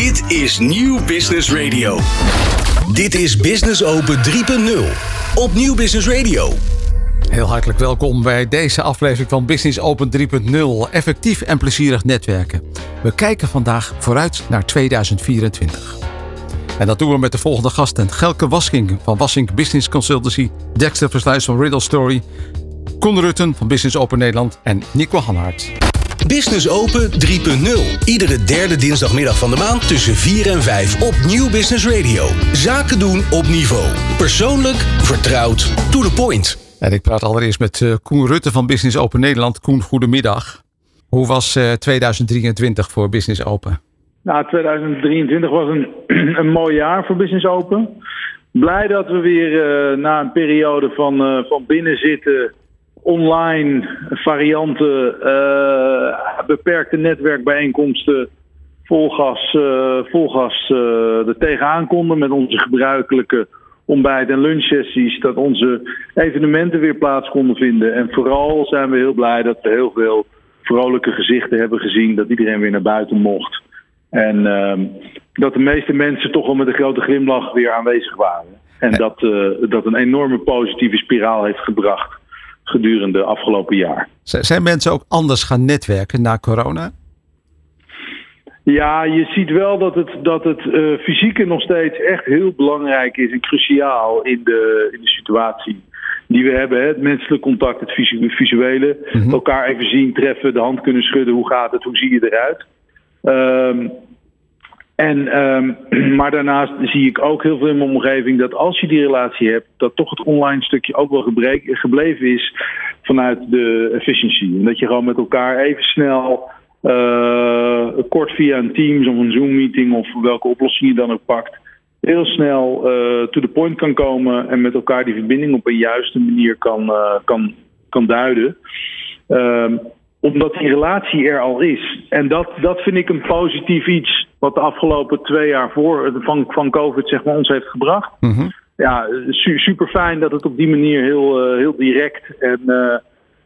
Dit is Nieuw Business Radio. Dit is Business Open 3.0 op Nieuw Business Radio. Heel hartelijk welkom bij deze aflevering van Business Open 3.0. Effectief en plezierig netwerken. We kijken vandaag vooruit naar 2024. En dat doen we met de volgende gasten. Gelke Waskink van Wassink Business Consultancy. Dexter Versluis van Riddle Story. Koen Rutten van Business Open Nederland. En Nico Hanhart. Business Open 3.0. Iedere derde dinsdagmiddag van de maand tussen 4 en 5 op Nieuw Business Radio. Zaken doen op niveau. Persoonlijk, vertrouwd, to the point. En ik praat allereerst met uh, Koen Rutte van Business Open Nederland. Koen, goedemiddag. Hoe was uh, 2023 voor Business Open? Nou, 2023 was een, een mooi jaar voor Business Open. Blij dat we weer uh, na een periode van, uh, van binnenzitten, online varianten, uh, beperkte netwerkbijeenkomsten, vol gas, vol gas er tegenaan konden met onze gebruikelijke ontbijt- en lunchsessies. Dat onze evenementen weer plaats konden vinden. En vooral zijn we heel blij dat we heel veel vrolijke gezichten hebben gezien. Dat iedereen weer naar buiten mocht. En uh, dat de meeste mensen toch wel met een grote glimlach weer aanwezig waren. En dat, uh, dat een enorme positieve spiraal heeft gebracht gedurende afgelopen jaar. Zijn mensen ook anders gaan netwerken na corona? Ja, je ziet wel dat het, dat het uh, fysieke nog steeds echt heel belangrijk is en cruciaal in de, in de situatie die we hebben. Hè? Het menselijk contact, het visuele. Mm -hmm. Elkaar even zien, treffen, de hand kunnen schudden. Hoe gaat het? Hoe zie je eruit? Um, en, um, maar daarnaast zie ik ook heel veel in mijn omgeving dat als je die relatie hebt, dat toch het online stukje ook wel gebrek, gebleven is vanuit de efficiency. En dat je gewoon met elkaar even snel uh, kort via een Teams of een Zoom-meeting of welke oplossing je dan ook pakt, heel snel uh, to the point kan komen en met elkaar die verbinding op een juiste manier kan, uh, kan, kan duiden. Um, omdat die relatie er al is. En dat, dat vind ik een positief iets wat de afgelopen twee jaar voor, van, van COVID zeg maar, ons heeft gebracht. Mm -hmm. Ja, su super fijn dat het op die manier heel, heel direct en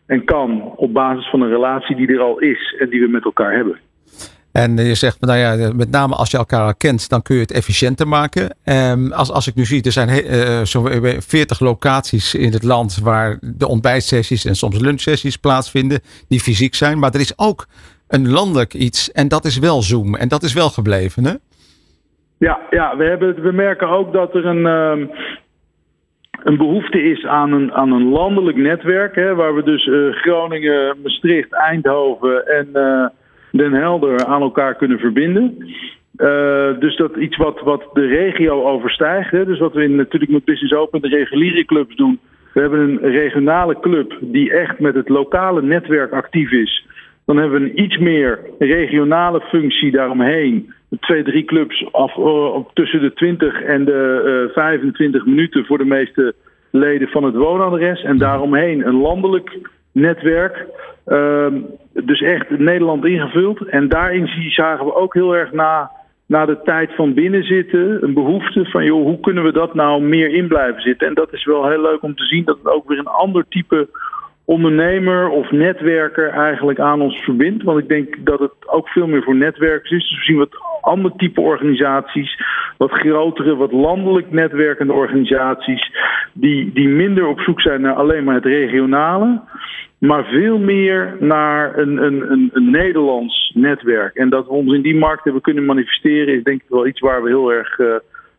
en kan op basis van een relatie die er al is en die we met elkaar hebben. En je zegt, nou ja, met name als je elkaar kent, dan kun je het efficiënter maken. Um, als, als ik nu zie, er zijn uh, zo'n 40 locaties in het land waar de ontbijtsessies en soms lunchsessies plaatsvinden, die fysiek zijn. Maar er is ook een landelijk iets en dat is wel Zoom en dat is wel gebleven, hè? Ja, ja we, hebben, we merken ook dat er een, um, een behoefte is aan een, aan een landelijk netwerk. Hè, waar we dus uh, Groningen, Maastricht, Eindhoven en Den Helder aan elkaar kunnen verbinden. Uh, dus dat iets wat, wat de regio overstijgt. Hè, dus wat we in, natuurlijk met Business Open de reguliere clubs doen. We hebben een regionale club die echt met het lokale netwerk actief is. Dan hebben we een iets meer regionale functie daaromheen twee, drie clubs af, uh, tussen de 20 en de uh, 25 minuten voor de meeste leden van het woonadres. En daaromheen een landelijk netwerk. Uh, dus echt Nederland ingevuld. En daarin zagen we ook heel erg na, na de tijd van binnenzitten een behoefte van joh, hoe kunnen we dat nou meer in blijven zitten. En dat is wel heel leuk om te zien dat het ook weer een ander type ondernemer of netwerker eigenlijk aan ons verbindt. Want ik denk dat het ook veel meer voor netwerkers is. Dus we zien wat ander type organisaties, wat grotere, wat landelijk netwerkende organisaties, die, die minder op zoek zijn naar alleen maar het regionale, maar veel meer naar een, een, een, Nederlands netwerk. En dat we ons in die markt hebben kunnen manifesteren, is denk ik wel iets waar we heel erg. Uh,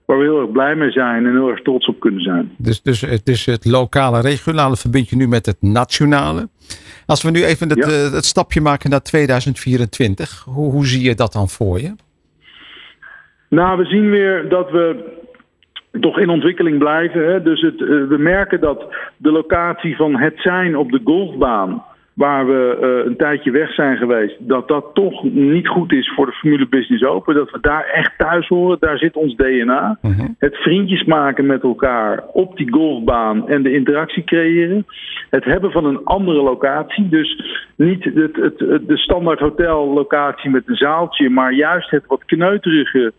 waar we heel erg blij mee zijn en heel erg trots op kunnen zijn. Dus, dus, dus het lokale, regionale verbind je nu met het nationale. Als we nu even het, ja. uh, het stapje maken naar 2024, hoe, hoe zie je dat dan voor je? Nou, we zien weer dat we toch in ontwikkeling blijven. Hè? Dus het, uh, we merken dat de locatie van het zijn op de golfbaan, waar we uh, een tijdje weg zijn geweest, dat dat toch niet goed is voor de Formule Business Open. Dat we daar echt thuis horen, daar zit ons DNA. Uh -huh. Het vriendjes maken met elkaar op die golfbaan en de interactie creëren. Het hebben van een andere locatie. Dus niet het, het, het, de standaard hotellocatie met een zaaltje, maar juist het wat kneuterige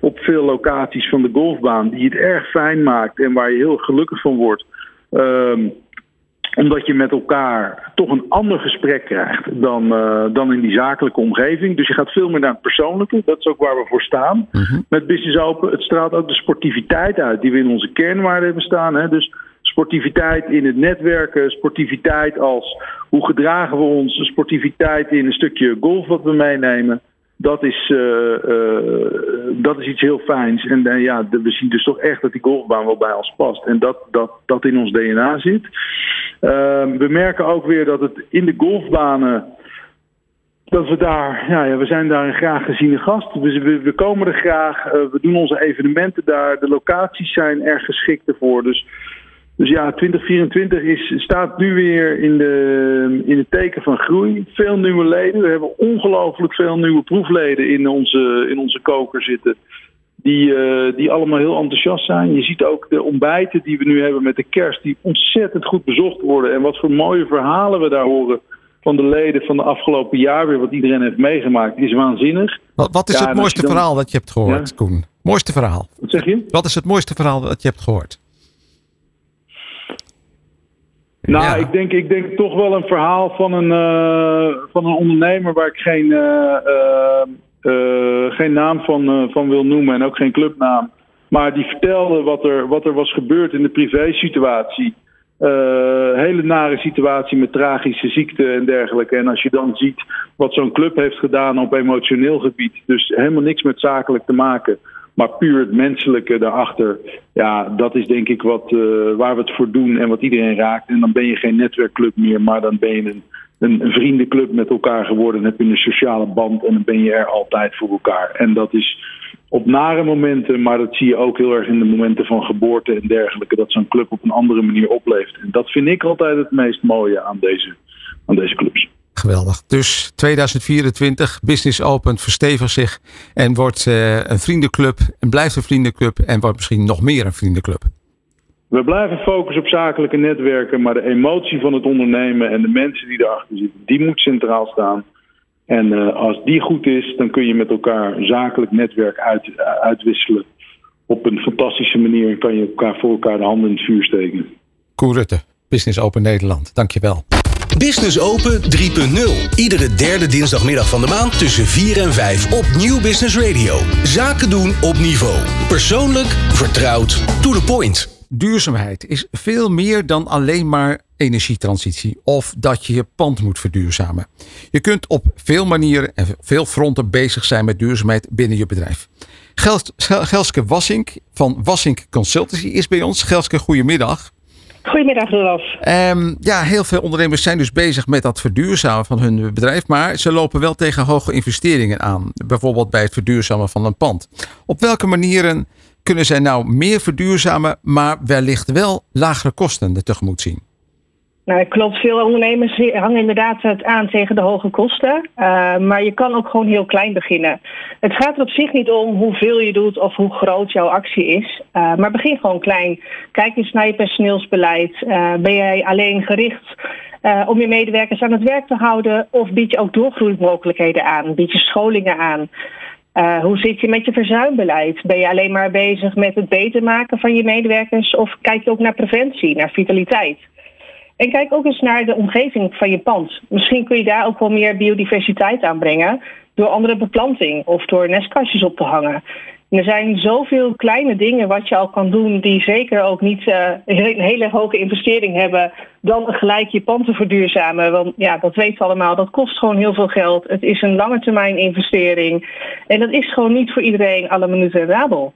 op veel locaties van de golfbaan, die het erg fijn maakt en waar je heel gelukkig van wordt. Um, omdat je met elkaar toch een ander gesprek krijgt dan, uh, dan in die zakelijke omgeving. Dus je gaat veel meer naar het persoonlijke. Dat is ook waar we voor staan. Mhm. Met Business Open. Het straalt ook de sportiviteit uit die we in onze kernwaarden hebben staan. Hè? Dus sportiviteit in het netwerken, sportiviteit als hoe gedragen we ons, sportiviteit in een stukje golf wat we meenemen. Dat is, uh, uh, dat is iets heel fijns. En uh, ja, we zien dus toch echt dat die golfbaan wel bij ons past. En dat dat, dat in ons DNA zit. Ehm, we merken ook weer dat het in de golfbanen. Dat we daar, ja, ja we zijn daar een graag geziene gast. We, we, we komen er graag. we doen onze evenementen daar. De locaties zijn erg geschikt ervoor. Dus dus ja, 2024 is, staat nu weer in, de, in het teken van groei. Veel nieuwe leden. We hebben ongelooflijk veel nieuwe proefleden in onze, in onze koker zitten. Die, uh, die allemaal heel enthousiast zijn. Je ziet ook de ontbijten die we nu hebben met de kerst, die ontzettend goed bezocht worden. En wat voor mooie verhalen we daar horen van de leden van de afgelopen jaar weer, wat iedereen heeft meegemaakt, is waanzinnig. Wat, wat is ja, het mooiste dan... verhaal dat je hebt gehoord, ja? Koen? Mooiste verhaal. Wat zeg je? Wat is het mooiste verhaal dat je hebt gehoord? Nou, ja. ik, denk, ik denk toch wel een verhaal van een, uh, van een ondernemer waar ik geen, uh, uh, geen naam van, van wil noemen en ook geen clubnaam. Maar die vertelde wat er, wat er was gebeurd in de privésituatie. hele nare situatie met tragische ziekte en dergelijke. En als je dan ziet wat zo'n club heeft gedaan op emotioneel gebied. Dus helemaal niks met zakelijk te maken. Maar puur het menselijke daarachter, ja, dat is denk ik wat, uh, waar we het voor doen en wat iedereen raakt. En dan ben je geen netwerkclub meer, maar dan ben je een, een, een vriendenclub met elkaar geworden. Dan heb je een sociale band en dan ben je er altijd voor elkaar. En dat is op nare momenten, maar dat zie je ook heel erg in de momenten van geboorte en dergelijke, dat zo'n club op een andere manier opleeft. En dat vind ik altijd het meest mooie aan deze, aan deze clubs. Geweldig. Dus 2024, Business Open verstevigt zich en wordt uh, een vriendenclub en blijft een vriendenclub en wordt misschien nog meer een vriendenclub. We blijven focussen op zakelijke netwerken, maar de emotie van het ondernemen en de mensen die erachter zitten, die moet centraal staan. En uh, als die goed is, dan kun je met elkaar zakelijk netwerk uit, uh, uitwisselen. Op een fantastische manier kan je elkaar voor elkaar de handen in het vuur steken. Koen Rutte, Business Open Nederland. Dankjewel. Business Open 3.0. Iedere derde dinsdagmiddag van de maand tussen 4 en 5 op Nieuw Business Radio. Zaken doen op niveau. Persoonlijk, vertrouwd, to the point. Duurzaamheid is veel meer dan alleen maar energietransitie of dat je je pand moet verduurzamen. Je kunt op veel manieren en veel fronten bezig zijn met duurzaamheid binnen je bedrijf. Gelske Wassink van Wassink Consultancy is bij ons. Gelske, goedemiddag. Goedemiddag, Rolf. Um, ja, heel veel ondernemers zijn dus bezig met dat verduurzamen van hun bedrijf. Maar ze lopen wel tegen hoge investeringen aan. Bijvoorbeeld bij het verduurzamen van een pand. Op welke manieren kunnen zij nou meer verduurzamen, maar wellicht wel lagere kosten tegemoet zien? Nou, klopt. Veel ondernemers hangen inderdaad het aan tegen de hoge kosten. Uh, maar je kan ook gewoon heel klein beginnen. Het gaat er op zich niet om hoeveel je doet of hoe groot jouw actie is. Uh, maar begin gewoon klein. Kijk eens naar je personeelsbeleid. Uh, ben jij alleen gericht om je medewerkers aan het werk te houden? Of bied je ook doorgroeimogelijkheden aan? Bied je scholingen aan? hoe zit je met je verzuimbeleid? Ben je alleen maar bezig met het beter maken van je medewerkers? Of kijk je ook naar preventie, naar vitaliteit? En kijk ook eens naar de omgeving van je pand. Misschien kun je daar ook wel meer biodiversiteit aanbrengen door andere beplanting of door nestkastjes op te hangen. er zijn zoveel kleine dingen wat je al kan doen die zeker ook niet uh, een hele hoge investering hebben dan gelijk je pand te verduurzamen. Want ja, dat weten we allemaal, dat kost gewoon heel veel geld. Het is een lange termijn investering en dat is gewoon niet voor iedereen alle minuten rendabel.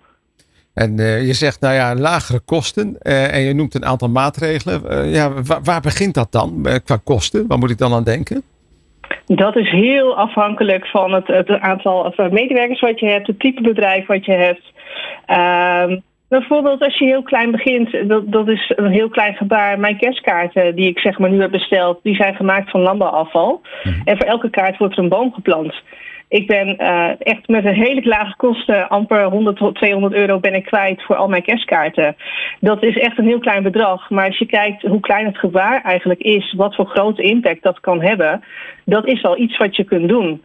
En uh, je zegt, nou ja, lagere kosten. Uh, en je noemt een aantal maatregelen. Uh, ja, waar, waar, begint dat dan qua kosten? Waar moet ik dan aan denken? Dat is heel afhankelijk van het, het aantal medewerkers wat je hebt, het type bedrijf wat je hebt. Ehm, bijvoorbeeld als je heel klein begint, dat, dat is een heel klein gebaar. Mijn kerstkaarten die ik zeg maar nu heb besteld, die zijn gemaakt van landbouwafval. Mm. En voor elke kaart wordt er een boom geplant. Ik ben uh, echt met een hele lage kosten, amper 100 tot 200 euro ben ik kwijt voor al mijn kerstkaarten. Dat is echt een heel klein bedrag. Maar als je kijkt hoe klein het gevaar eigenlijk is, wat voor grote impact dat kan hebben, dat is al iets wat je kunt doen.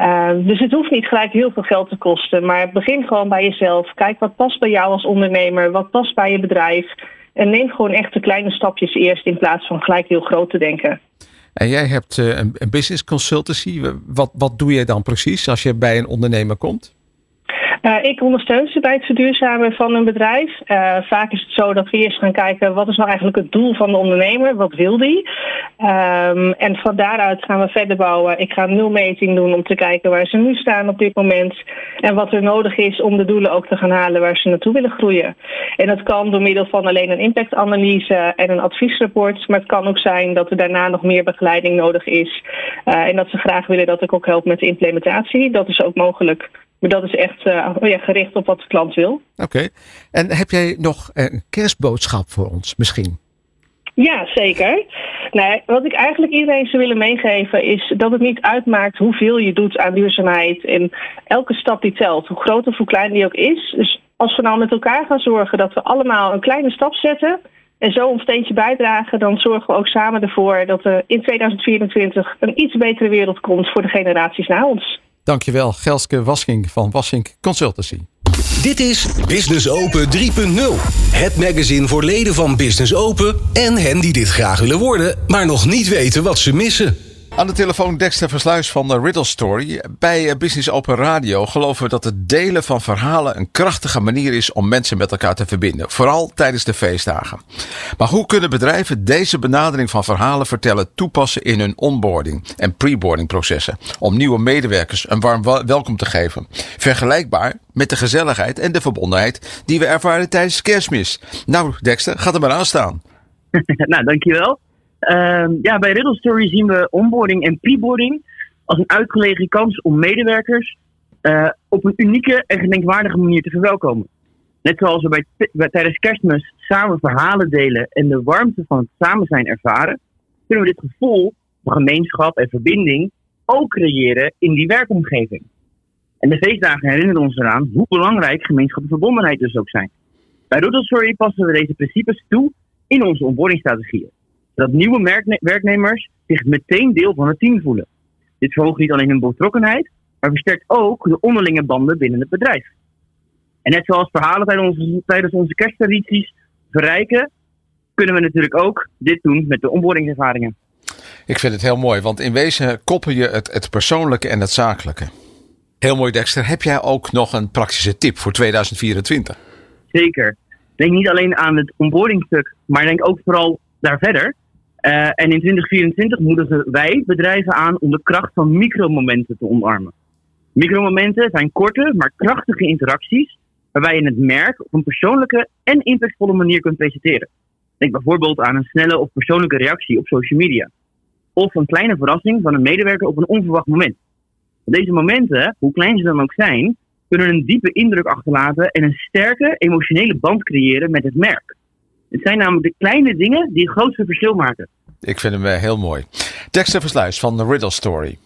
Uh, dus het hoeft niet gelijk heel veel geld te kosten. Maar begin gewoon bij jezelf. Kijk wat past bij jou als ondernemer, wat past bij je bedrijf. En neem gewoon echt de kleine stapjes eerst in plaats van gelijk heel groot te denken. En jij hebt een, een business consultancy. Wat, wat doe jij dan precies als je bij een ondernemer komt? Uh, ik ondersteun ze bij het verduurzamen van een bedrijf. Uh, vaak is het zo dat we eerst gaan kijken wat is nou eigenlijk het doel van de ondernemer, wat wil die? Um, en van daaruit gaan we verder bouwen. Ik ga een nulmeting doen om te kijken waar ze nu staan op dit moment en wat er nodig is om de doelen ook te gaan halen waar ze naartoe willen groeien. En dat kan door middel van alleen een impactanalyse en een adviesrapport, maar het kan ook zijn dat er daarna nog meer begeleiding nodig is uh, en dat ze graag willen dat ik ook help met de implementatie. Dat is ook mogelijk. Maar dat is echt uh, ja, gericht op wat de klant wil. Oké. En heb jij nog een kerstboodschap voor ons misschien? Ja, zeker. Nee, wat ik eigenlijk iedereen zou willen meegeven is dat het niet uitmaakt hoeveel je doet aan duurzaamheid. En elke stap die telt, hoe groot of hoe klein die ook is. Dus als we nou met elkaar gaan zorgen dat we allemaal een kleine stap zetten en zo een steentje bijdragen, dan zorgen we ook samen ervoor dat er in 2024 een iets betere wereld komt voor de generaties na ons. Dankjewel, Gelske Wassink van Wassink Consultancy. Dit is Business Open 3.0. Het magazine voor leden van Business Open en hen die dit graag willen worden, maar nog niet weten wat ze missen. Aan de telefoon Dexter Versluis van de Riddle Story. Bij eh, Business Open Radio geloven we dat het delen van verhalen een krachtige manier is om mensen met elkaar te verbinden. Vooral tijdens de feestdagen. Maar hoe kunnen bedrijven deze benadering van verhalen vertellen toepassen in hun onboarding en preboarding processen? Om nieuwe medewerkers een warm welkom te geven. Vergelijkbaar met de gezelligheid en de verbondenheid die we ervaren tijdens kerstmis. Nou Dexter, gaat er maar aan staan. nou, dankjewel. Uh, ja, bij Riddle Story zien we onboarding en preboarding als een uitgelegen kans om medewerkers uh, op een unieke en gedenkwaardige manier te verwelkomen. Net zoals we bij, bij, tijdens kerstmis samen verhalen delen en de warmte van het samen zijn ervaren, kunnen we dit gevoel van gemeenschap en verbinding ook creëren in die werkomgeving. En de feestdagen herinneren ons eraan hoe belangrijk gemeenschap en verbondenheid dus ook zijn. Bij Riddle Story passen we deze principes toe in onze onboardingstrategieën dat nieuwe werknemers zich meteen deel van het team voelen. Dit verhoogt niet alleen hun betrokkenheid, maar versterkt ook de onderlinge banden binnen het bedrijf. En net zoals verhalen tijdens onze, tijdens onze kersttradities verrijken, kunnen we natuurlijk ook dit doen met de onboardingservaringen. Ik vind het heel mooi, want in wezen koppel je het, het persoonlijke en het zakelijke. Heel mooi, Dexter. Heb jij ook nog een praktische tip voor 2024? Zeker. Denk niet alleen aan het onboardingstuk, maar denk ook vooral daar verder. Uh, en in 2024 moedigen wij bedrijven aan om de kracht van micromomenten te omarmen. Micromomenten zijn korte, maar krachtige interacties waarbij je het merk op een persoonlijke en impactvolle manier kunt presenteren. Denk bijvoorbeeld aan een snelle of persoonlijke reactie op social media. Of een kleine verrassing van een medewerker op een onverwacht moment. Deze momenten, hoe klein ze dan ook zijn, kunnen een diepe indruk achterlaten en een sterke emotionele band creëren met het merk. Het zijn namelijk de kleine dingen die het grootste verschil maken. Ik vind hem heel mooi. Dexter Versluis van The Riddle Story.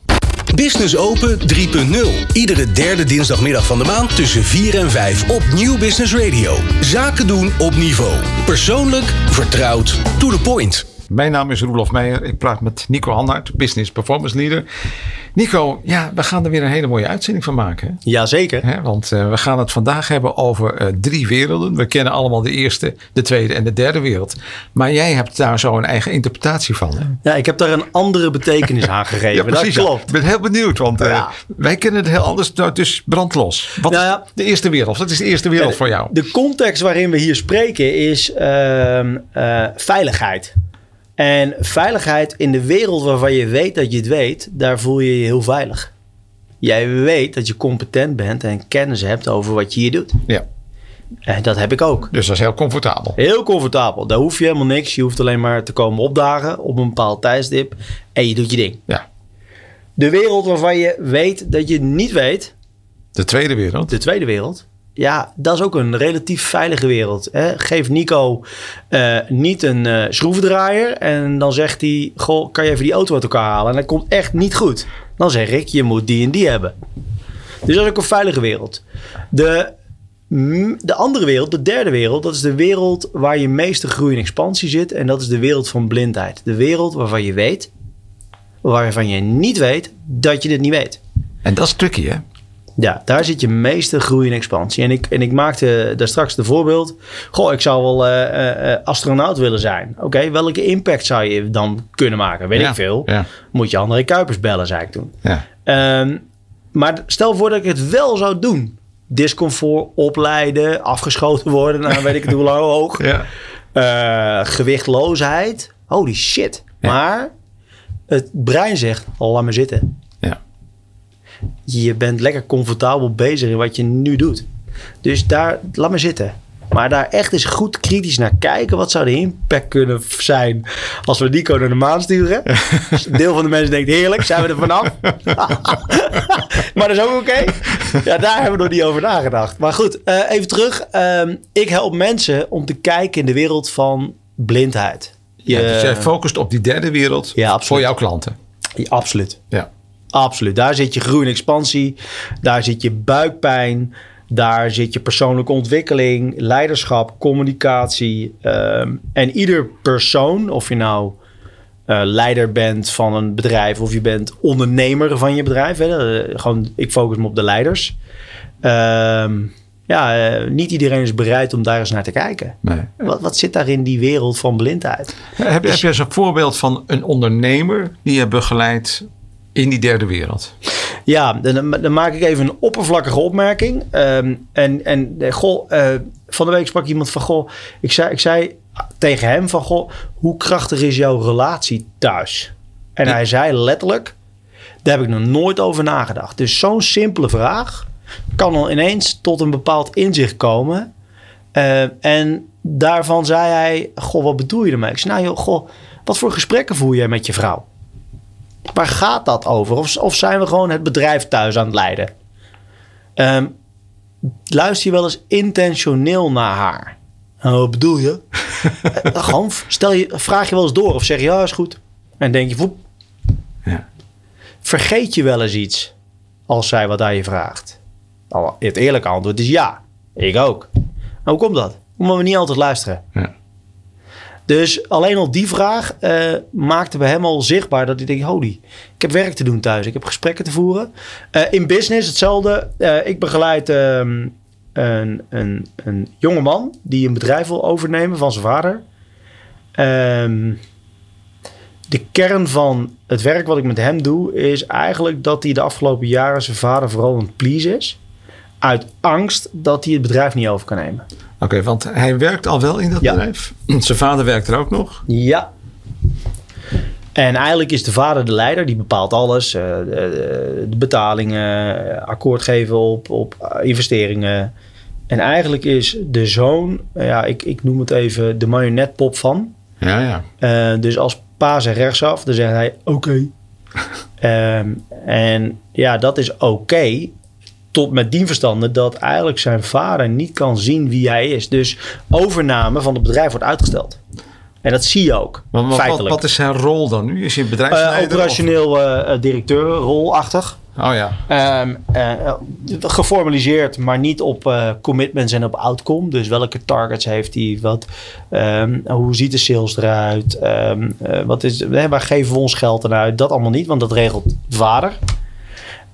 Business Open 3.0. Iedere derde dinsdagmiddag van de maand tussen 4 en 5 op Nieuw Business Radio. Zaken doen op niveau. Persoonlijk, vertrouwd, to the point. Mijn naam is Roelof Meijer. Ik praat met Nico Hannaert, Business Performance Leader. Nico, ja, we gaan er weer een hele mooie uitzending van maken. Jazeker. want uh, we gaan het vandaag hebben over uh, drie werelden. We kennen allemaal de eerste, de tweede en de derde wereld. Maar jij hebt daar zo een eigen interpretatie van. Hè? Ja, ik heb daar een andere betekenis aan gegeven. ja, precies, dat klopt. Ik ben heel benieuwd, want uh, ja. wij kennen het heel anders. Nou, dus brandlos. Wat nou ja, de eerste wereld? Wat is de eerste wereld voor jou? De context waarin we hier spreken is ehm, veiligheid. En veiligheid in de wereld waarvan je weet dat je het weet, daar voel je je heel veilig. Jij weet dat je competent bent en kennis hebt over wat je hier doet. Ja. En dat heb ik ook. Dus dat is heel comfortabel. Heel comfortabel. Daar hoef je helemaal niks. Je hoeft alleen maar te komen opdagen op een bepaald tijdstip. En je doet je ding. Ja. De wereld waarvan je weet dat je niet weet. De tweede wereld. De tweede wereld ja, dat is ook een relatief veilige wereld. Hè? Geef Nico uh, niet een uh, schroevendraaier en dan zegt hij: Goh, kan je even die auto uit elkaar halen? En dat komt echt niet goed. Dan zeg ik: Je moet die en die hebben. Dus dat is ook een veilige wereld. De, de andere wereld, de derde wereld, dat is de wereld waar je meeste groei en expansie zit. En dat is de wereld van blindheid. De wereld waarvan je weet, waarvan je niet weet dat je dit niet weet. En dat is tricky, hè? Ja, daar zit je meeste groei en expansie. En ik, en ik maakte daar straks de voorbeeld. Goh, ik zou wel eh, eh, eh, astronaut willen zijn. Oké, welke impact zou je dan kunnen maken? Weet Ja, ik veel. ja. Moet je André Kuipers bellen, zei ik toen. Ja. Ehm, maar stel voor dat ik het wel zou doen. Discomfort, opleiden, afgeschoten worden. Nou, weet ik het hoe lang hoog. Ja. Gewichtloosheid. Holy shit. Maar het brein zegt, laat me zitten. Je bent lekker comfortabel bezig in wat je nu doet. Dus daar, laat me zitten. Maar daar echt eens goed kritisch naar kijken. Wat zou de impact kunnen zijn als we Nico naar de maan sturen? Een deel van de mensen denkt, heerlijk, zijn we er vanaf? maar dat is ook oké. Ja, daar hebben we nog niet over nagedacht. Maar goed, eh, even terug. Ehm, ik help mensen om te kijken in de wereld van blindheid. Ja, dus jij focust op die derde wereld Ja, voor jouw klanten. Ja, absoluut. Ja. Absoluut. Daar zit je groei en expansie. Daar zit je buikpijn. Daar zit je persoonlijke ontwikkeling, leiderschap, communicatie. ehm, en ieder persoon, of je nou eh, leider bent van een bedrijf of je bent ondernemer van je bedrijf. Hè, eh, gewoon, ik focus me op de leiders. Ehm, ja, eh, niet iedereen is bereid om daar eens naar te kijken. Nee. Wat, wat zit daar in die wereld van blindheid? Heb, heb je eens een voorbeeld van een ondernemer die je begeleidt in die derde wereld? Ja, dan, dan maak ik even een oppervlakkige opmerking. Ehm, en en eh, goh, eh, van de week sprak iemand van goh, ik zei, ik zei tegen hem van goh, hoe krachtig is jouw relatie thuis? En hij zei letterlijk, daar heb ik nog nooit over nagedacht. Dus zo'n simpele vraag kan al ineens tot een bepaald inzicht komen. Eh, en daarvan zei hij, goh, wat bedoel je ermee? Ik zei, nou joh, goh, wat voor gesprekken voer jij met je vrouw? Waar gaat dat over? Of, of zijn we gewoon het bedrijf thuis aan het leiden? Ehm, luister je wel eens intentioneel naar haar? Nou, wat bedoel je? Eh, gewoon, stel je, vraag je wel eens door of zeg je ja, is goed. En denk je. Ja. Vergeet je wel eens iets als zij wat aan je vraagt? Al- Het eerlijke antwoord is ja. Ik ook. Hoe komt dat? Omdat we niet altijd luisteren. Ja. Dus alleen al die vraag eh, maakte bij hem al zichtbaar dat hij denkt: holy, ik heb werk te doen thuis, ik heb gesprekken te voeren. Eh, in business hetzelfde. Eh, ik begeleid ehm, een, een, een jonge man die een bedrijf wil overnemen van zijn vader. Ehm, de kern van het werk wat ik met hem doe is eigenlijk dat hij de afgelopen jaren zijn vader vooral een please is. Uit angst dat hij het bedrijf niet over kan nemen. Oké, want hij werkt al wel in dat Ja. bedrijf. Zijn vader werkt er ook nog. Ja. En eigenlijk is de vader de leider, die bepaalt alles. eh, de, de betalingen, eh, akkoord geven op, op eh, investeringen. En eigenlijk is de zoon, eh, ja, ik, ik noem het even de marionetpop van. Ja, ja. Eh, dus als pa zegt rechtsaf, dan zegt hij oké. Ehm, en ja, dat is oké. Tot met dien verstande dat eigenlijk zijn vader niet kan zien wie hij is. Dus overname van het bedrijf wordt uitgesteld. En dat zie je ook, Maar, maar wat, feitelijk. wat is zijn rol dan nu? Is hij bedrijfsleider? operationeel eh, eh, directeurrolachtig. of- Oh ja. Ehm, eh, eh, geformaliseerd, maar niet op eh, commitments en op outcome. Dus welke targets heeft hij? Wat, ehm, hoe ziet de sales eruit? Ehm, eh, wat is, waar geven we ons geld aan uit? Dat allemaal niet, want dat regelt de vader.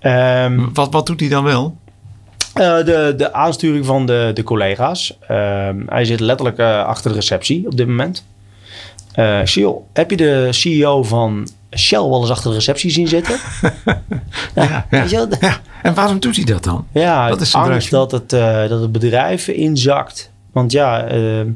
Ehm, Wat, wat doet hij dan wel? eh, de, de aansturing van de, de collega's. Ehm, hij zit letterlijk eh, achter de receptie op dit moment. Eh Shiel, heb je de CEO van Shell wel eens achter de receptie zien zitten? Ja, ja. En waarom doet hij dat dan? Ja, het is angst dat het, eh, dat het bedrijf inzakt. Want ja, ehm,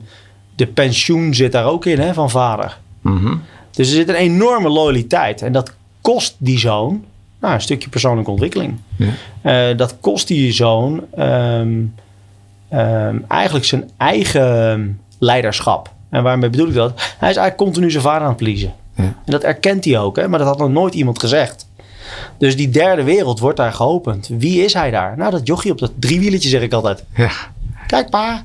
de pensioen zit daar ook in hè, van vader. Mhm. Dus er zit een enorme loyaliteit. En dat kost die zoon nou, een stukje persoonlijke ontwikkeling. Ja. Eh, dat kost die zoon ehm, ehm, eigenlijk zijn eigen leiderschap. En waarmee bedoel ik dat? Hij is eigenlijk continu zijn vader aan het pleasen. Ja. En dat erkent hij ook, hè? maar dat had nog nooit iemand gezegd. Dus die derde wereld wordt daar geopend. Wie is hij daar? Nou, dat jochie op dat driewieletje zeg ik altijd. Ja. Kijk pa.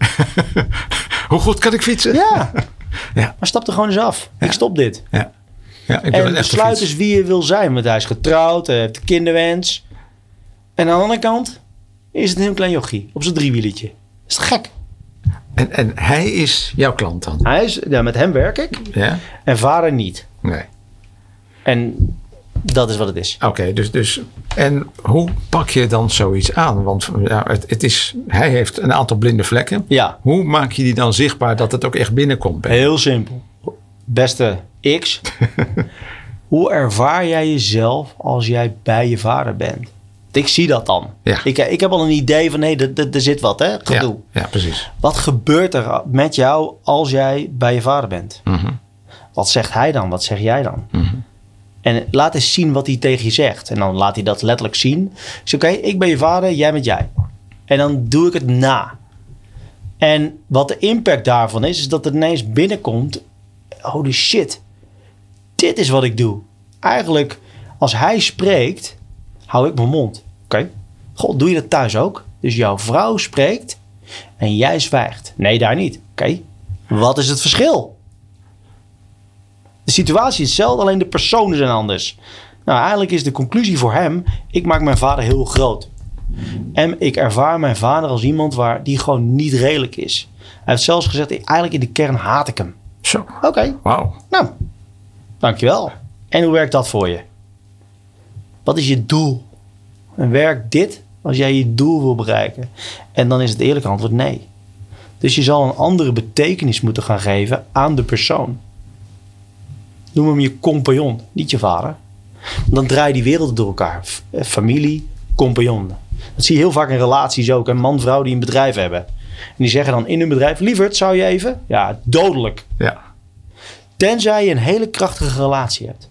Hoe goed kan ik fietsen? Ja. Ja. Maar stap er gewoon eens af. Ik stop dit. Ja. Ja, ik En besluit eens wie je wil zijn. Want hij is getrouwd, hij heeft een kinderwens. En aan de andere kant is het een heel klein jochie op zijn driewieletje. Is het gek? En, en hij is jouw klant dan? Hij is, ja, met hem werk ik Ja? en vader niet. Nee. En Dat is wat het is. Oké, dus, dus. En hoe pak je dan zoiets aan? Want ja, het, het is, hij heeft een aantal blinde vlekken. Ja, Hoe maak je die dan zichtbaar dat het ook echt binnenkomt? bij heel simpel. Beste X, hoe ervaar jij jezelf als jij bij je vader bent? Ik zie dat dan. Ja. Ik, ik heb al een idee van, nee, er, zit wat, hè? Ja, Gedoe. ja, precies. Wat gebeurt er met jou als jij bij je vader bent? Mhm. Wat zegt hij dan? Wat zeg jij dan? Mhm. En laat eens zien wat hij tegen je zegt. En dan laat hij dat letterlijk zien. Zeg, oké, ik ben je vader, jij bent jij. En dan doe ik het na. En wat de impact daarvan is, is dat het ineens binnenkomt. Holy shit, dit is wat ik doe. Eigenlijk, als hij spreekt, hou ik mijn mond. Oké, God, doe je dat thuis ook? Dus jouw vrouw spreekt en jij zwijgt. Nee, daar niet. Oké, wat is het verschil? De situatie is hetzelfde, alleen de personen zijn anders. Nou, eigenlijk is de conclusie voor hem: ik maak mijn vader heel groot. En ik ervaar mijn vader als iemand waar die gewoon niet redelijk is. Hij heeft zelfs gezegd: eigenlijk in de kern haat ik hem. Zo, Oké, wauw. nou, dankjewel. En hoe werkt dat voor je? Wat is je doel? En werkt dit als jij je doel wil bereiken? En dan is het eerlijke antwoord nee. Dus je zal een andere betekenis moeten gaan geven aan de persoon. Noem hem je compagnon, niet je vader. Dan draai je die wereld door elkaar. Eh, Familie, compagnon. Dat zie je heel vaak in relaties ook. Een man-vrouw die een bedrijf hebben. En die zeggen dan in hun bedrijf... Lieverd, zou je even? Ja, dodelijk. Ja, Tenzij je een hele krachtige relatie hebt.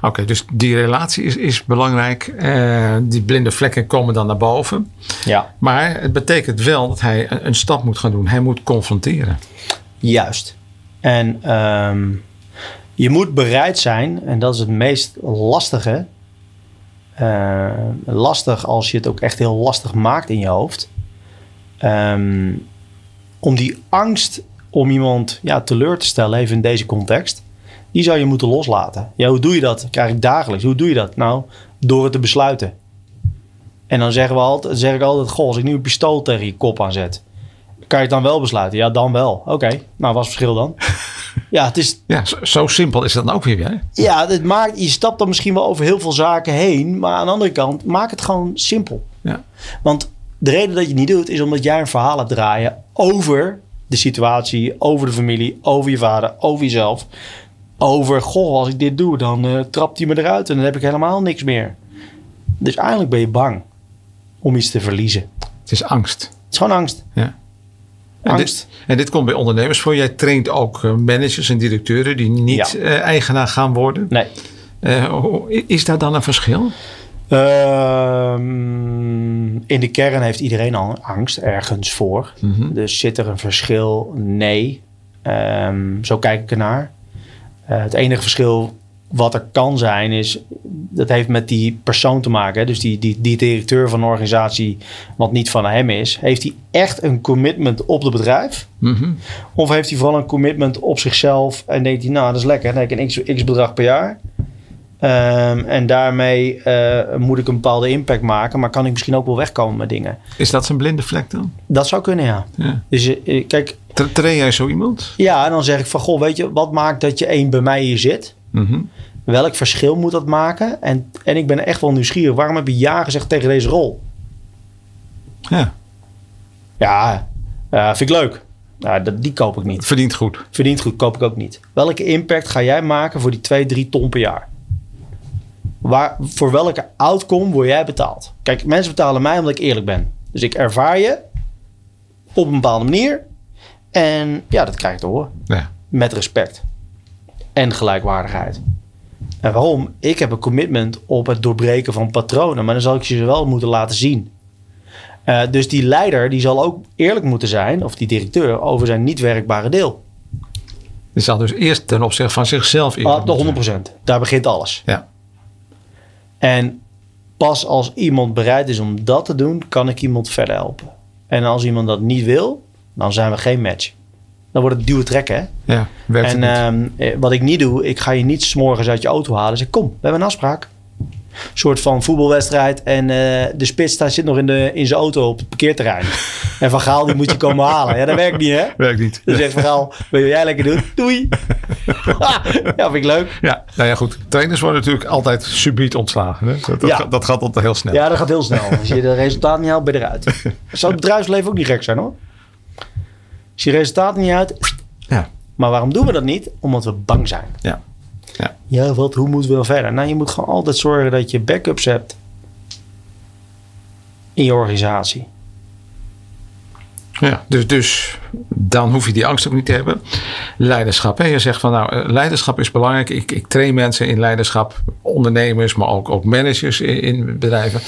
oké. dus die relatie is, is belangrijk. Eh, die blinde vlekken komen dan naar boven. Ja. Maar het betekent wel dat hij een, een stap moet gaan doen. Hij moet confronteren. Juist. En ehm, je moet bereid zijn, en dat is het meest lastige. Eh, lastig als je het ook echt heel lastig maakt in je hoofd. Ehm, om die angst om iemand ja, teleur te stellen, even in deze context, die zou je moeten loslaten. Ja, hoe doe je dat? Krijg ik dagelijks. Hoe doe je dat? Nou, door het te besluiten. En dan zeggen we altijd, zeg ik altijd: Goh, als ik nu een pistool tegen je kop aanzet, kan je het dan wel besluiten? Ja, dan wel. Oké, nou, wat is het verschil dan? Ja, het is, Ja, zo, zo simpel is dat dan ook weer. Hè? ja, het maakt, je stapt dan misschien wel over heel veel zaken heen. Maar aan de andere kant, maak het gewoon simpel. Ja. Want de reden dat je het niet doet, is omdat jij een verhaal hebt draaien over de situatie, over de familie, over je vader, over jezelf. Over, goh, als ik dit doe, dan eh, trapt hij me eruit en dan heb ik helemaal niks meer. Dus eigenlijk ben je bang om iets te verliezen. Het is angst. Het is gewoon angst. Ja. En Angst. dit, en dit komt bij ondernemers voor. Jij traint ook eh, managers en directeuren die niet Ja. eh, eigenaar gaan worden. Nee. Eh, is daar dan een verschil? Ehm, in de kern heeft iedereen al angst ergens voor. Mhm. Dus zit er een verschil? Nee. Ehm, zo kijk ik ernaar. Eh, het enige verschil wat er kan zijn is... dat heeft met die persoon te maken. Hè? Dus die, die, die directeur van een organisatie... wat niet van hem is... heeft hij echt een commitment op het bedrijf? Mhm. Of heeft hij vooral een commitment op zichzelf... en denkt hij, nou dat is lekker... dan heb ik een x, x bedrag per jaar... Ehm, en daarmee eh, moet ik een bepaalde impact maken, maar kan ik misschien ook wel wegkomen met dingen. Is dat zijn blinde vlek dan? Dat zou kunnen, ja. Ja. Dus eh, kijk, Tra- Train jij zo iemand? ja, en dan zeg ik van, goh, weet je, wat maakt dat je één bij mij hier zit? Mhm. Welk verschil moet dat maken? En, en ik ben echt wel nieuwsgierig. Waarom heb je ja gezegd tegen deze rol? Ja, Ja, vind ik leuk. Dat, die koop ik niet. verdient goed. Verdient goed, koop ik ook niet. Welke impact ga jij maken voor die 2, 3 ton per jaar? Waar, voor welke outcome word jij betaald? Kijk, mensen betalen mij omdat ik eerlijk ben. Dus ik ervaar je op een bepaalde manier. En ja, dat krijg ik te horen. Ja. Met respect. En gelijkwaardigheid. En waarom? Ik heb een commitment op het doorbreken van patronen. Maar dan zal ik je ze wel moeten laten zien. Eh, dus die leider die zal ook eerlijk moeten zijn, of die directeur, over zijn niet werkbare deel. Die zal dus eerst ten opzichte van zichzelf eerlijk Ah, de moeten zijn. 100%. Daar begint alles. Ja. En pas als iemand bereid is om dat te doen, kan ik iemand verder helpen. En als iemand dat niet wil, dan zijn we geen match. Dan wordt het duwen trekken. Hè? Ja, werkt En het ehm, eh, wat ik niet doe, ik ga je niet s'morgens uit je auto halen en zeg: Kom, we hebben een afspraak. soort van voetbalwedstrijd. En eh, de spits daar zit nog in, de, in zijn auto op het parkeerterrein. en Van Gaal die moet je komen halen. Ja, dat werkt niet hè? Werkt niet. Dan zegt Van Gaal, wil jij lekker doen? Doei. ja, vind ik leuk. Ja, nou ja, goed. Trainers worden natuurlijk altijd subiet ontslagen. Hè? Dat, dat, Ja. dat gaat altijd heel snel. Ja, dat gaat heel snel. Als je de resultaten niet haalt, ben je eruit. Zou het bedrijfsleven ook niet gek zijn hoor? Als je resultaten niet uit... Ja. Maar waarom doen we dat niet? Omdat we bang zijn. Ja. Ja. Ja, wat, hoe moeten we dan verder? Nou, je moet gewoon altijd zorgen dat je backups hebt in je organisatie. Ja, dus, dus dan hoef je die angst ook niet te hebben. Leiderschap. Hè? Je zegt van nou, eh, leiderschap is belangrijk. Ik, ik train mensen in leiderschap, ondernemers, maar ook, ook managers in, in bedrijven.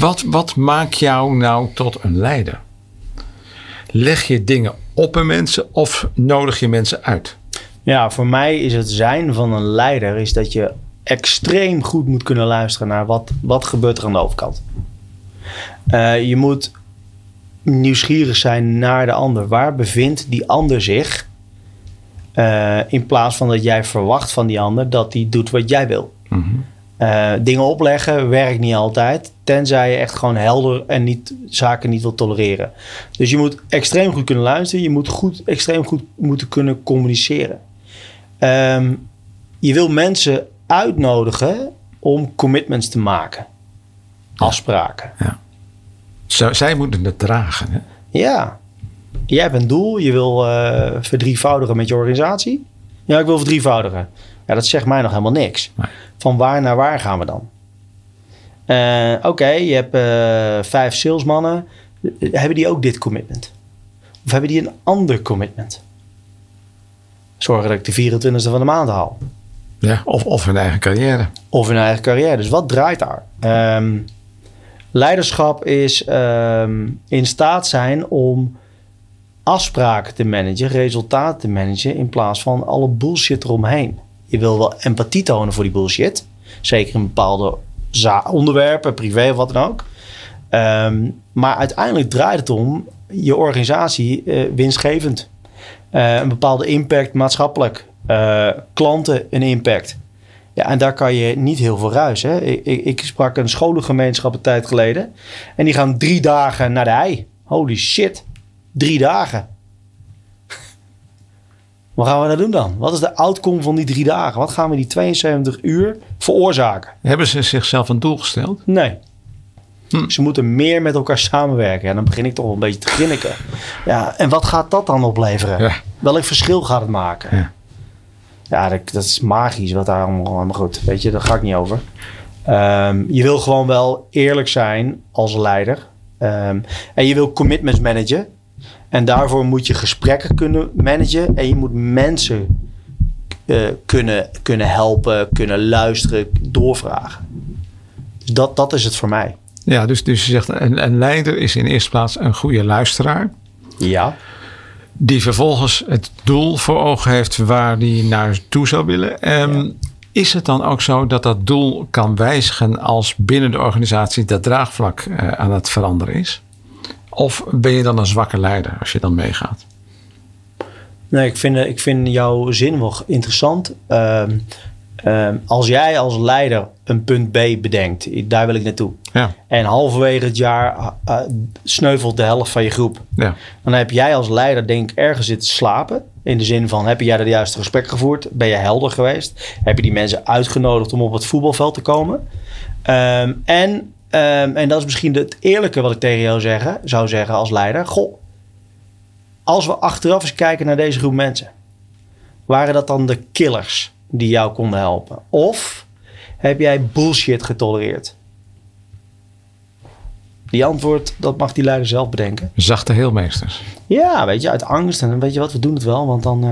Wat, wat maakt jou nou tot een leider? Leg je dingen op een mensen of nodig je mensen uit? Ja, voor mij is het zijn van een leider is dat je extreem goed moet kunnen luisteren naar wat, wat gebeurt er aan de overkant. Eh, je moet nieuwsgierig zijn naar de ander. Waar bevindt die ander zich? Eh, in plaats van dat jij verwacht van die ander dat die doet wat jij wil. Eh, dingen opleggen werkt niet altijd. Tenzij je echt gewoon helder en niet, zaken niet wil tolereren. Dus je moet extreem goed kunnen luisteren. Je moet goed, extreem goed moeten kunnen communiceren. Ehm, je wil mensen uitnodigen om commitments te maken. Afspraken. Z- zij moeten het dragen. Hè? Ja. Jij hebt een doel. Je wil eh, verdrievoudigen met je organisatie. Ja, ik wil verdrievoudigen. Ja, dat zegt mij nog helemaal niks. Nee. Van waar naar waar gaan we dan? Eh, Oké, je hebt eh, vijf salesmannen. Hebben die ook dit commitment? Of hebben die een ander commitment? Zorgen dat ik de 24e van de maand haal. Ja, of, of hun eigen carrière. Of hun eigen carrière. Dus wat draait daar? Ehm, leiderschap is ehm, in staat zijn om afspraken te managen, resultaten te managen, in plaats van alle bullshit eromheen. Je wil wel empathie tonen voor die bullshit. Zeker in bepaalde onderwerpen, privé of wat dan ook. Ehm, maar uiteindelijk draait het om je organisatie eh, winstgevend. Eh, een bepaalde impact maatschappelijk. Eh, klanten een impact. Ja, en daar kan je niet heel veel ruis. Hè? Ik, ik, ik sprak een scholengemeenschap een tijd geleden. En die gaan drie dagen naar de hei. Holy shit. Drie dagen. Wat gaan we daar doen dan? Wat is de outcome van die drie dagen? Wat gaan we die 72 uur veroorzaken? Hebben ze zichzelf een doel gesteld? Nee. Hm. Ze moeten meer met elkaar samenwerken. En dan begin ik toch wel een beetje te grinniken. Ja, en wat gaat dat dan opleveren? Ja. Welk verschil gaat het maken? Ja. Ja, dat, dat is magisch wat daar allemaal, allemaal goed. Weet je, daar ga ik niet over. Ehm, je wil gewoon wel eerlijk zijn als leider. Ehm, en je wil commitments managen. En daarvoor moet je gesprekken kunnen managen. En je moet mensen eh, kunnen, kunnen helpen, kunnen luisteren, doorvragen. Dus dat, dat is het voor mij. Ja, dus, dus je zegt een, een leider is in eerste plaats een goede luisteraar. Ja. Die vervolgens het doel voor ogen heeft waar die naartoe zou willen. Ehm, Is het dan ook zo dat dat doel kan wijzigen als binnen de organisatie dat draagvlak eh, aan het veranderen is? Of ben je dan een zwakke leider als je dan meegaat? Nee, ik vind, ik vind jouw zin wel interessant. Ehm, ehm, als jij als leider een punt B bedenkt, daar wil ik naartoe. Ja, En halverwege het jaar eh, sneuvelt de helft van je groep. ja, Dan heb jij als leider denk ik ergens zitten slapen. In de zin van, heb jij de juiste gesprek gevoerd? Ben je helder geweest? Heb je die mensen uitgenodigd om op het voetbalveld te komen? Ehm, en, ehm, en dat is misschien het eerlijke wat ik tegen jou zeggen, zou zeggen als leider. Goh, als we achteraf eens kijken naar deze groep mensen. Waren dat dan de killers die jou konden helpen? Of heb jij bullshit getolereerd? Die antwoord, dat mag die leider zelf bedenken. zachte heelmeesters. Ja, weet je, uit angst. En weet je wat, we doen het wel, want dan... eh,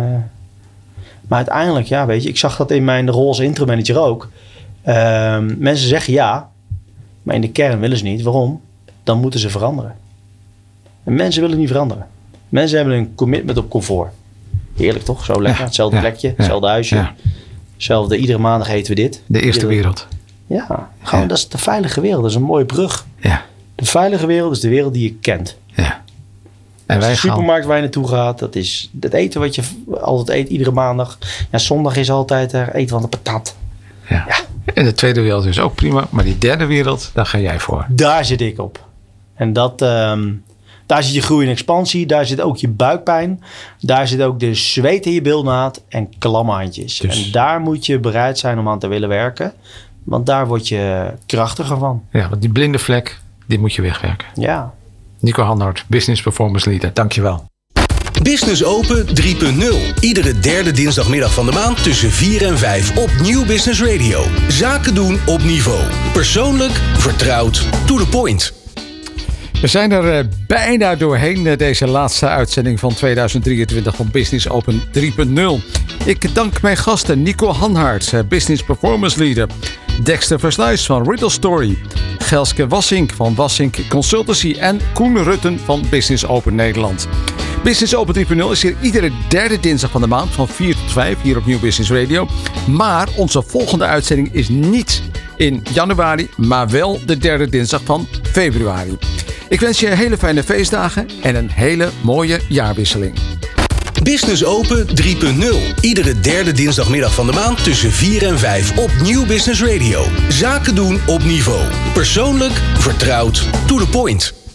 Maar uiteindelijk, ja, weet je, ik zag dat in mijn rol als intro-manager ook. Ehm, mensen zeggen ja, maar in de kern willen ze niet. Waarom? Dan moeten ze veranderen. En mensen willen niet veranderen. Mensen hebben een commitment op comfort. Heerlijk toch? Zo lekker. Ja, hetzelfde ja, plekje, hetzelfde huisje. Hetzelfde, iedere maandag eten we dit. De eerste wereld. Ja, gewoon, dat is de veilige wereld. Dat is een mooie brug. Ja, De veilige wereld is de wereld die je kent. ja. En de wij gaan, supermarkt waar je naartoe gaat, dat is het eten wat je altijd eet, iedere maandag. Ja, zondag is altijd er eten van de patat. ja. En de tweede wereld is ook prima, maar die derde wereld, daar ga jij voor. Daar zit ik op. En dat, ehm, daar zit je groei en expansie. Daar zit ook je buikpijn. Daar zit ook de zweet in je bilnaad en klamme handjes. Dus- En daar moet je bereid zijn om aan te willen werken. Want daar word je krachtiger van. Ja, want die blinde vlek, die moet je wegwerken. Ja. Nico Hanhart, Business Performance Leader, dankjewel. Business Open 3.0. Iedere derde dinsdagmiddag van de maand tussen 4 en 5 op Nieuw Business Radio. Zaken doen op niveau. Persoonlijk, vertrouwd, to the point. We zijn er eh, bijna doorheen, eh, deze laatste uitzending van 2023 van Business Open 3.0. Ik dank mijn gasten Nico Hanhart, eh, Business Performance Leader. Dexter Versluis van Riddle Story. Gelske Wassink van Wassink Consultancy. En Koen Rutten van Business Open Nederland. Business Open 3.0 is hier iedere derde dinsdag van de maand van 4 tot 5 hier op Nieuw Business Radio. Maar onze volgende uitzending is niet in januari, maar wel de derde dinsdag van februari. Ik wens je hele fijne feestdagen en een hele mooie jaarwisseling. Business Open 3.0. Iedere derde dinsdagmiddag van de maand tussen 4 en 5 op Nieuw Business Radio. Zaken doen op niveau. Persoonlijk, vertrouwd, to the point.